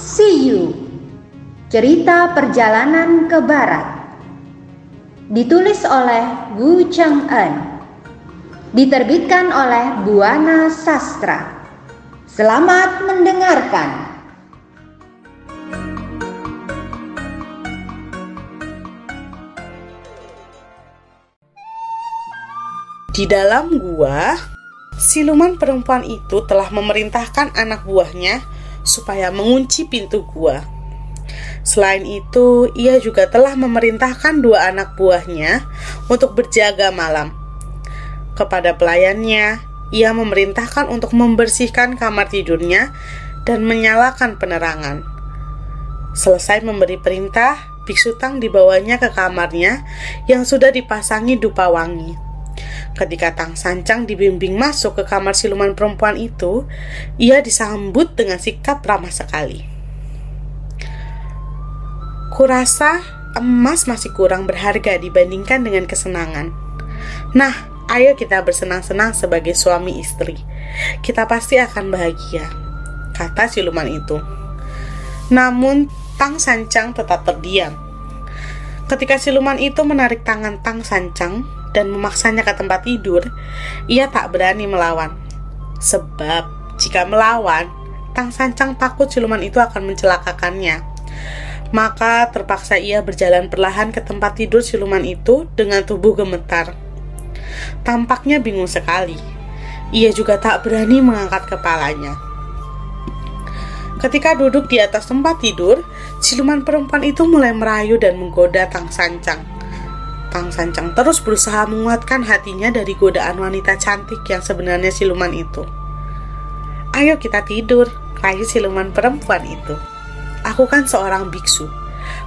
See You. Cerita Perjalanan ke Barat. Ditulis oleh Wu Cheng En Diterbitkan oleh Buana Sastra. Selamat mendengarkan. Di dalam gua, siluman perempuan itu telah memerintahkan anak buahnya supaya mengunci pintu gua. Selain itu, ia juga telah memerintahkan dua anak buahnya untuk berjaga malam. Kepada pelayannya, ia memerintahkan untuk membersihkan kamar tidurnya dan menyalakan penerangan. Selesai memberi perintah, biksu Tang dibawanya ke kamarnya yang sudah dipasangi dupa wangi. Ketika Tang Sancang dibimbing masuk ke kamar siluman perempuan itu, ia disambut dengan sikap ramah sekali. Kurasa emas masih kurang berharga dibandingkan dengan kesenangan. Nah, ayo kita bersenang-senang sebagai suami istri. Kita pasti akan bahagia, kata siluman itu. Namun, Tang Sancang tetap terdiam. Ketika siluman itu menarik tangan Tang Sancang, dan memaksanya ke tempat tidur, ia tak berani melawan. Sebab jika melawan, Tang Sancang takut siluman itu akan mencelakakannya. Maka terpaksa ia berjalan perlahan ke tempat tidur siluman itu dengan tubuh gemetar. Tampaknya bingung sekali. Ia juga tak berani mengangkat kepalanya. Ketika duduk di atas tempat tidur, siluman perempuan itu mulai merayu dan menggoda Tang Sancang. Tang Sancang terus berusaha menguatkan hatinya dari godaan wanita cantik yang sebenarnya siluman itu. Ayo kita tidur, rayu siluman perempuan itu. Aku kan seorang biksu.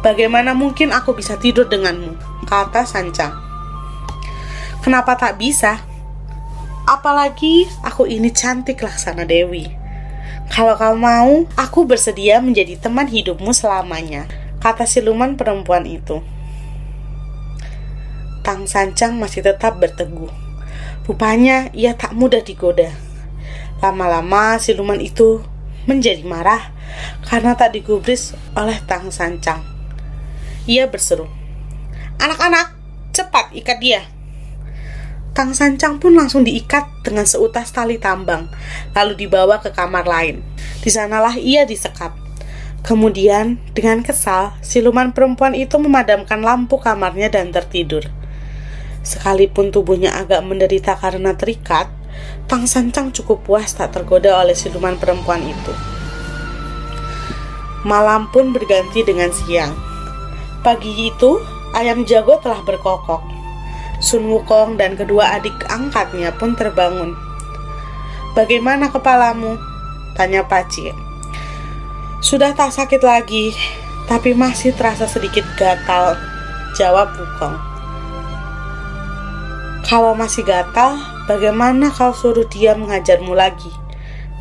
Bagaimana mungkin aku bisa tidur denganmu? Kata Sancang. Kenapa tak bisa? Apalagi aku ini cantik laksana Dewi. Kalau kau mau, aku bersedia menjadi teman hidupmu selamanya, kata siluman perempuan itu. Tang Sancang masih tetap berteguh. Rupanya ia tak mudah digoda. Lama-lama siluman itu menjadi marah karena tak digubris oleh Tang Sancang. Ia berseru, Anak-anak, cepat ikat dia. Tang Sancang pun langsung diikat dengan seutas tali tambang, lalu dibawa ke kamar lain. Di sanalah ia disekap. Kemudian, dengan kesal, siluman perempuan itu memadamkan lampu kamarnya dan tertidur. Sekalipun tubuhnya agak menderita karena terikat, Tang Sancang cukup puas tak tergoda oleh siluman perempuan itu. Malam pun berganti dengan siang. Pagi itu, ayam jago telah berkokok. Sun Wukong dan kedua adik angkatnya pun terbangun. Bagaimana kepalamu? Tanya Paci. Sudah tak sakit lagi, tapi masih terasa sedikit gatal, jawab Wukong. Kalau masih gatal, bagaimana kau suruh dia mengajarmu lagi?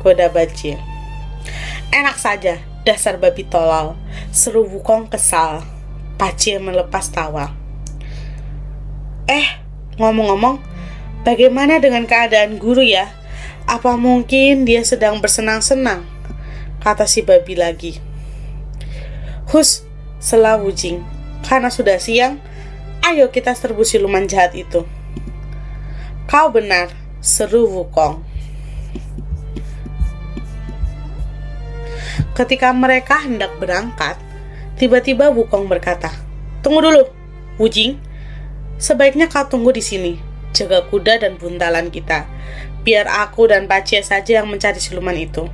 Goda Bajie. Enak saja, dasar babi tolol. Seru Wukong kesal. Bajie melepas tawa. Eh, ngomong-ngomong, bagaimana dengan keadaan guru ya? Apa mungkin dia sedang bersenang-senang? Kata si babi lagi. Hus, sela Wujing. Karena sudah siang, ayo kita serbu siluman jahat itu. Kau benar, seru Wukong. Ketika mereka hendak berangkat, tiba-tiba Wukong berkata, Tunggu dulu, Wujing. Sebaiknya kau tunggu di sini, jaga kuda dan buntalan kita. Biar aku dan Pacie saja yang mencari siluman itu.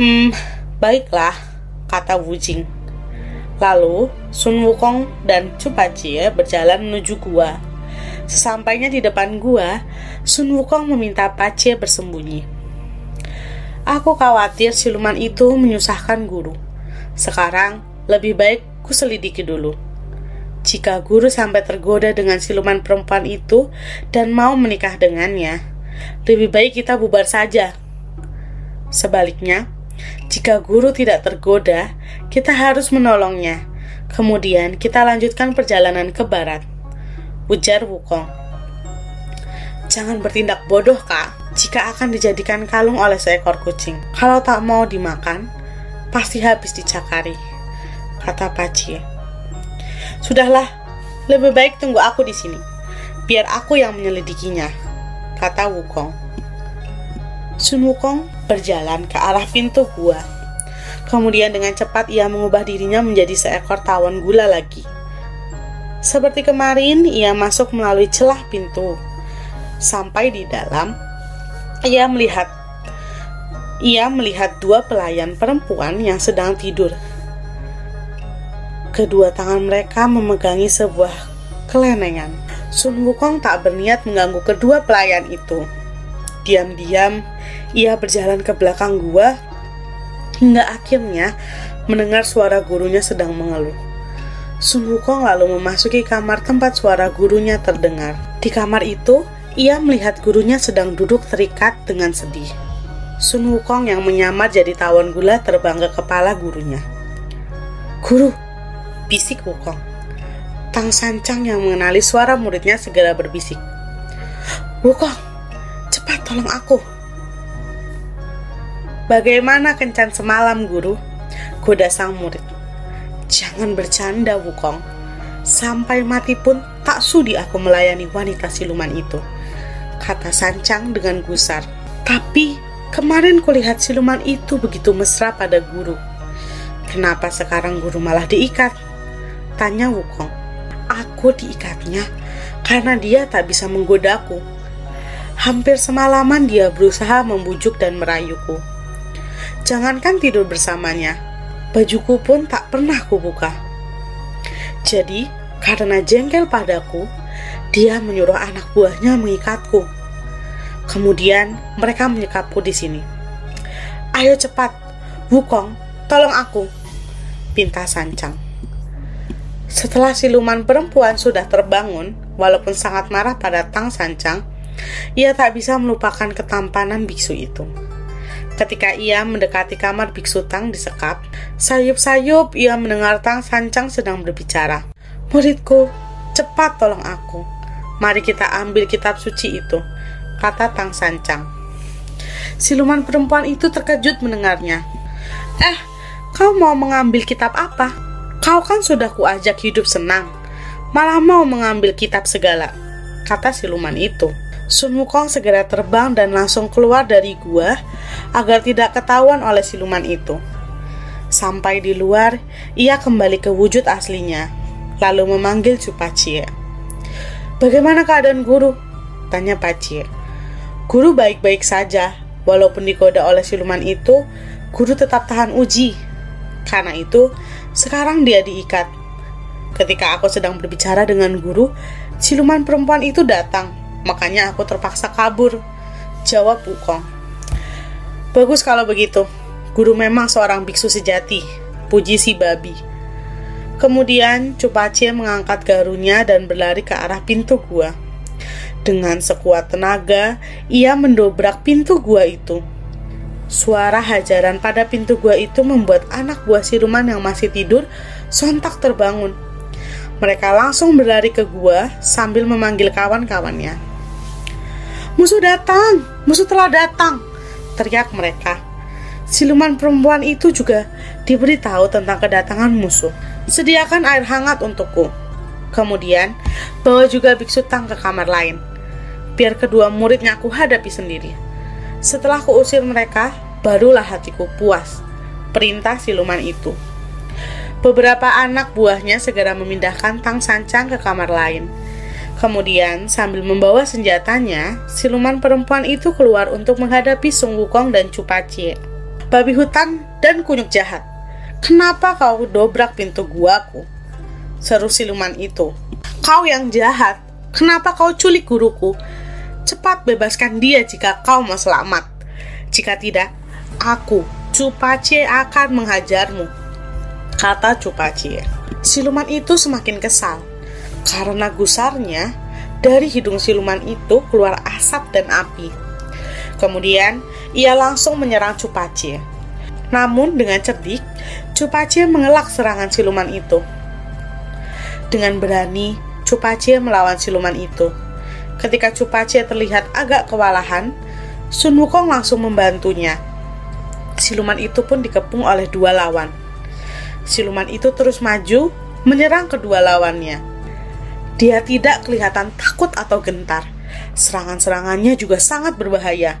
Hmm, baiklah, kata Wujing. Lalu, Sun Wukong dan Chu berjalan menuju gua Sesampainya di depan gua, Sun Wukong meminta Pace bersembunyi. Aku khawatir siluman itu menyusahkan guru. Sekarang, lebih baik ku selidiki dulu. Jika guru sampai tergoda dengan siluman perempuan itu dan mau menikah dengannya, lebih baik kita bubar saja. Sebaliknya, jika guru tidak tergoda, kita harus menolongnya. Kemudian kita lanjutkan perjalanan ke barat ujar Wukong. Jangan bertindak bodoh, Kak, jika akan dijadikan kalung oleh seekor kucing. Kalau tak mau dimakan, pasti habis dicakari, kata Paci. Sudahlah, lebih baik tunggu aku di sini. Biar aku yang menyelidikinya, kata Wukong. Sun Wukong berjalan ke arah pintu gua. Kemudian dengan cepat ia mengubah dirinya menjadi seekor tawon gula lagi. Seperti kemarin, ia masuk melalui celah pintu. Sampai di dalam, ia melihat ia melihat dua pelayan perempuan yang sedang tidur. Kedua tangan mereka memegangi sebuah kelenengan. Sun Wukong tak berniat mengganggu kedua pelayan itu. Diam-diam, ia berjalan ke belakang gua hingga akhirnya mendengar suara gurunya sedang mengeluh. Sun Wukong lalu memasuki kamar tempat suara gurunya terdengar. Di kamar itu, ia melihat gurunya sedang duduk terikat dengan sedih. Sun Wukong yang menyamar jadi tawon gula terbang ke kepala gurunya. Guru, bisik Wukong. Tang Sancang yang mengenali suara muridnya segera berbisik. Wukong, cepat tolong aku. Bagaimana kencan semalam, guru? Goda sang murid. Jangan bercanda, Wukong. Sampai mati pun tak sudi aku melayani wanita siluman itu kata Sancang dengan gusar. Tapi kemarin kulihat siluman itu begitu mesra pada guru. Kenapa sekarang guru malah diikat? Tanya Wukong. Aku diikatnya karena dia tak bisa menggodaku. Hampir semalaman dia berusaha membujuk dan merayuku. Jangankan tidur bersamanya, bajuku pun tak pernah kubuka. Jadi, karena jengkel padaku, dia menyuruh anak buahnya mengikatku. Kemudian mereka menyekapku di sini. Ayo cepat, Wukong, tolong aku, pinta Sancang. Setelah siluman perempuan sudah terbangun, walaupun sangat marah pada Tang Sancang, ia tak bisa melupakan ketampanan biksu itu. Ketika ia mendekati kamar biksu Tang disekap, sayup-sayup ia mendengar Tang Sancang sedang berbicara. Muridku, cepat tolong aku. Mari kita ambil kitab suci itu, kata Tang Sancang. Siluman perempuan itu terkejut mendengarnya. Eh, kau mau mengambil kitab apa? Kau kan sudah kuajak hidup senang, malah mau mengambil kitab segala, kata siluman itu. Sun Wukong segera terbang dan langsung keluar dari gua agar tidak ketahuan oleh siluman itu. Sampai di luar, ia kembali ke wujud aslinya, lalu memanggil Cupacie. Bagaimana keadaan guru? Tanya Pacie. Guru baik-baik saja, walaupun digoda oleh siluman itu, guru tetap tahan uji. Karena itu, sekarang dia diikat. Ketika aku sedang berbicara dengan guru, siluman perempuan itu datang, makanya aku terpaksa kabur. Jawab Wukong. Bagus kalau begitu. Guru memang seorang biksu sejati. Puji si babi. Kemudian Cupacie mengangkat garunya dan berlari ke arah pintu gua. Dengan sekuat tenaga, ia mendobrak pintu gua itu. Suara hajaran pada pintu gua itu membuat anak buah siluman yang masih tidur sontak terbangun. Mereka langsung berlari ke gua sambil memanggil kawan-kawannya. Musuh datang! Musuh telah datang! Teriak mereka. Siluman perempuan itu juga diberitahu tentang kedatangan musuh. Sediakan air hangat untukku. Kemudian, bawa juga biksu Tang ke kamar lain. Biar kedua muridnya aku hadapi sendiri. Setelah kuusir mereka, barulah hatiku puas. Perintah siluman itu. Beberapa anak buahnya segera memindahkan Tang Sancang ke kamar lain. Kemudian, sambil membawa senjatanya, siluman perempuan itu keluar untuk menghadapi Sung Wukong dan Cupacie babi hutan dan kunyuk jahat. Kenapa kau dobrak pintu guaku? Seru siluman itu. Kau yang jahat, kenapa kau culik guruku? Cepat bebaskan dia jika kau mau selamat. Jika tidak, aku, Cupacie akan menghajarmu. Kata Cupacie. Siluman itu semakin kesal. Karena gusarnya, dari hidung siluman itu keluar asap dan api. Kemudian, ia langsung menyerang Cupacie. Namun dengan cerdik, Cupacie mengelak serangan siluman itu. Dengan berani, Cupacie melawan siluman itu. Ketika Cupacie terlihat agak kewalahan, Sun Wukong langsung membantunya. siluman itu pun dikepung oleh dua lawan. Siluman itu terus maju, menyerang kedua lawannya. Dia tidak kelihatan takut atau gentar. Serangan-serangannya juga sangat berbahaya.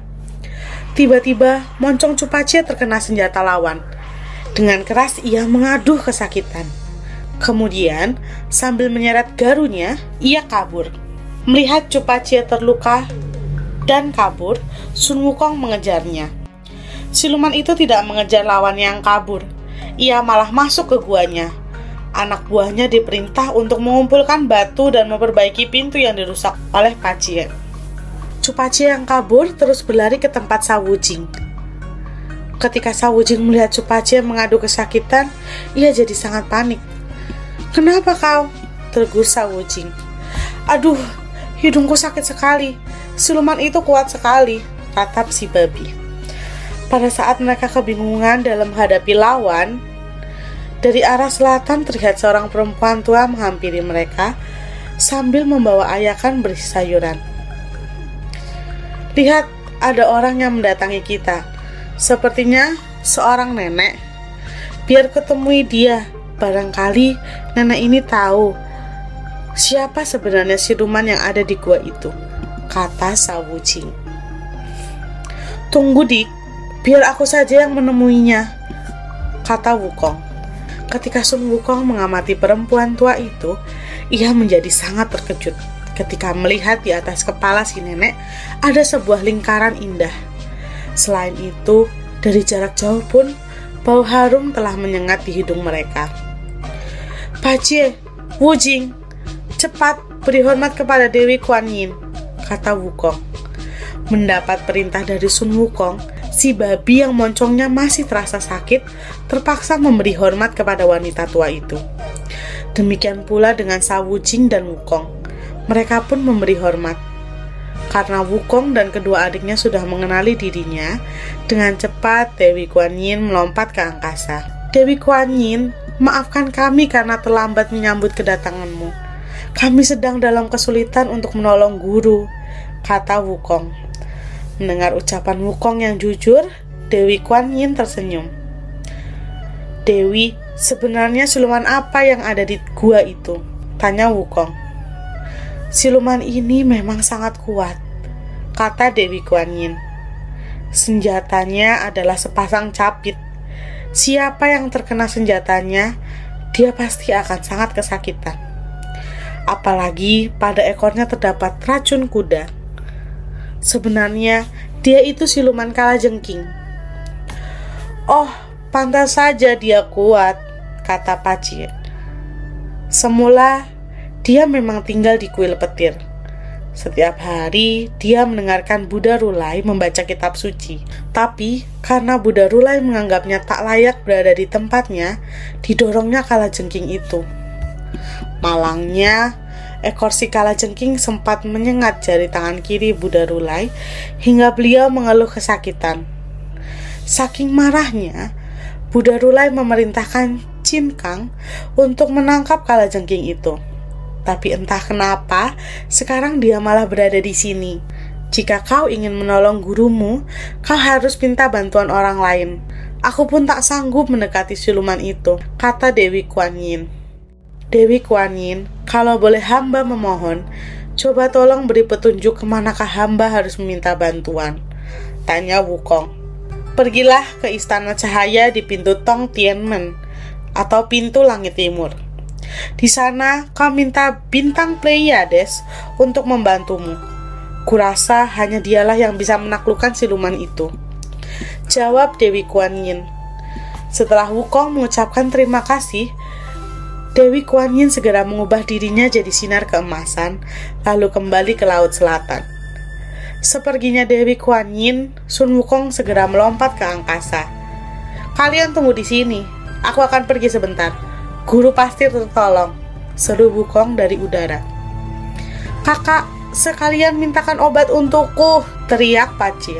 Tiba-tiba, moncong Cupacia terkena senjata lawan. Dengan keras ia mengaduh kesakitan. Kemudian, sambil menyeret garunya, ia kabur. Melihat Cupacia terluka dan kabur, Sun Wukong mengejarnya. Siluman itu tidak mengejar lawan yang kabur. Ia malah masuk ke guanya. Anak buahnya diperintah untuk mengumpulkan batu dan memperbaiki pintu yang dirusak oleh Pacie. Cupacie yang kabur terus berlari ke tempat Sawujing. Ketika Sawujing melihat Cupacie mengadu kesakitan, ia jadi sangat panik. Kenapa kau? Tergus Sawujing. Aduh, hidungku sakit sekali. Siluman itu kuat sekali, tatap si babi. Pada saat mereka kebingungan dalam menghadapi lawan, dari arah selatan terlihat seorang perempuan tua menghampiri mereka sambil membawa ayakan berisi sayuran. Lihat, ada orang yang mendatangi kita. Sepertinya seorang nenek. Biar ketemui dia, barangkali nenek ini tahu siapa sebenarnya siluman yang ada di gua itu kata Sawucing. Tunggu dik, biar aku saja yang menemuinya, kata Wukong. Ketika Sun Wukong mengamati perempuan tua itu, ia menjadi sangat terkejut ketika melihat di atas kepala si nenek ada sebuah lingkaran indah. Selain itu, dari jarak jauh pun bau harum telah menyengat di hidung mereka. Pacie, Wujing, cepat beri hormat kepada Dewi Kuan Yin kata Wukong. Mendapat perintah dari Sun Wukong, si babi yang moncongnya masih terasa sakit terpaksa memberi hormat kepada wanita tua itu. Demikian pula dengan Sawu Jing dan Wukong. Mereka pun memberi hormat. Karena Wukong dan kedua adiknya sudah mengenali dirinya, dengan cepat Dewi Kuan Yin melompat ke angkasa. Dewi Kuan Yin, maafkan kami karena terlambat menyambut kedatanganmu. Kami sedang dalam kesulitan untuk menolong guru, kata Wukong. Mendengar ucapan Wukong yang jujur, Dewi Kuan Yin tersenyum. Dewi, sebenarnya siluman apa yang ada di gua itu? Tanya Wukong. Siluman ini memang sangat kuat, kata Dewi Kuan Yin. Senjatanya adalah sepasang capit. Siapa yang terkena senjatanya, dia pasti akan sangat kesakitan apalagi pada ekornya terdapat racun kuda. Sebenarnya, dia itu siluman kalajengking. Oh, pantas saja dia kuat, kata Pacir. Semula, dia memang tinggal di kuil petir. Setiap hari, dia mendengarkan Buddha Rulai membaca kitab suci. Tapi, karena Buddha Rulai menganggapnya tak layak berada di tempatnya, didorongnya kalajengking itu. Malangnya, ekor si kalajengking sempat menyengat jari tangan kiri Buddha Rulai hingga beliau mengeluh kesakitan. Saking marahnya, Buddha Rulai memerintahkan Kang untuk menangkap kalajengking itu. Tapi entah kenapa, sekarang dia malah berada di sini. Jika kau ingin menolong gurumu, kau harus minta bantuan orang lain. Aku pun tak sanggup mendekati siluman itu, kata Dewi Kuan Yin. Dewi Kuan Yin, kalau boleh hamba memohon, coba tolong beri petunjuk ke manakah hamba harus meminta bantuan. Tanya Wukong. Pergilah ke istana cahaya di pintu Tong Tianmen atau pintu langit timur. Di sana kau minta bintang Pleiades untuk membantumu. Kurasa hanya dialah yang bisa menaklukkan siluman itu. Jawab Dewi Kuan Yin. Setelah Wukong mengucapkan terima kasih, Dewi Kuan Yin segera mengubah dirinya jadi sinar keemasan, lalu kembali ke Laut Selatan. Seperginya Dewi Kuan Yin, Sun Wukong segera melompat ke angkasa. Kalian tunggu di sini, aku akan pergi sebentar. Guru pasti tertolong, seru Wukong dari udara. Kakak, sekalian mintakan obat untukku, teriak Paci.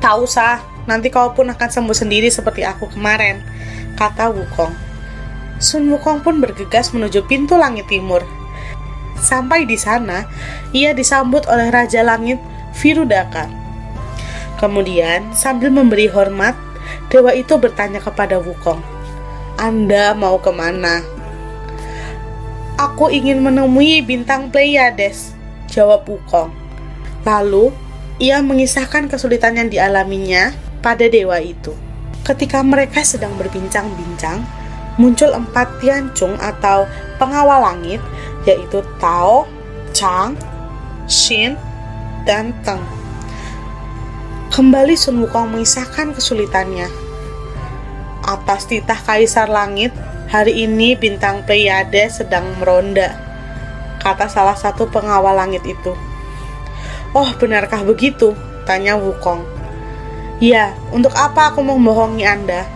Tak usah, nanti kau pun akan sembuh sendiri seperti aku kemarin, kata Wukong. Sun Wukong pun bergegas menuju pintu langit timur. Sampai di sana, ia disambut oleh Raja Langit Virudaka. Kemudian, sambil memberi hormat, dewa itu bertanya kepada Wukong, Anda mau ke mana? Aku ingin menemui bintang Pleiades, jawab Wukong. Lalu, ia mengisahkan kesulitan yang dialaminya pada dewa itu. Ketika mereka sedang berbincang-bincang, muncul empat tiancung atau pengawal langit, yaitu Tao, Chang, Shin, dan Teng. Kembali Sun Wukong mengisahkan kesulitannya. Atas titah Kaisar Langit, hari ini bintang Pleiade sedang meronda, kata salah satu pengawal langit itu. Oh, benarkah begitu? Tanya Wukong. Ya, untuk apa aku membohongi Anda?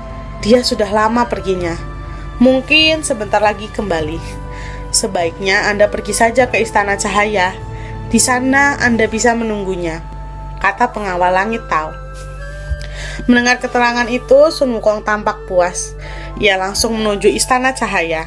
Dia sudah lama perginya. Mungkin sebentar lagi kembali. Sebaiknya Anda pergi saja ke Istana Cahaya. Di sana Anda bisa menunggunya kata pengawal langit tahu. Mendengar keterangan itu, Sun Wukong tampak puas. Ia langsung menuju istana cahaya.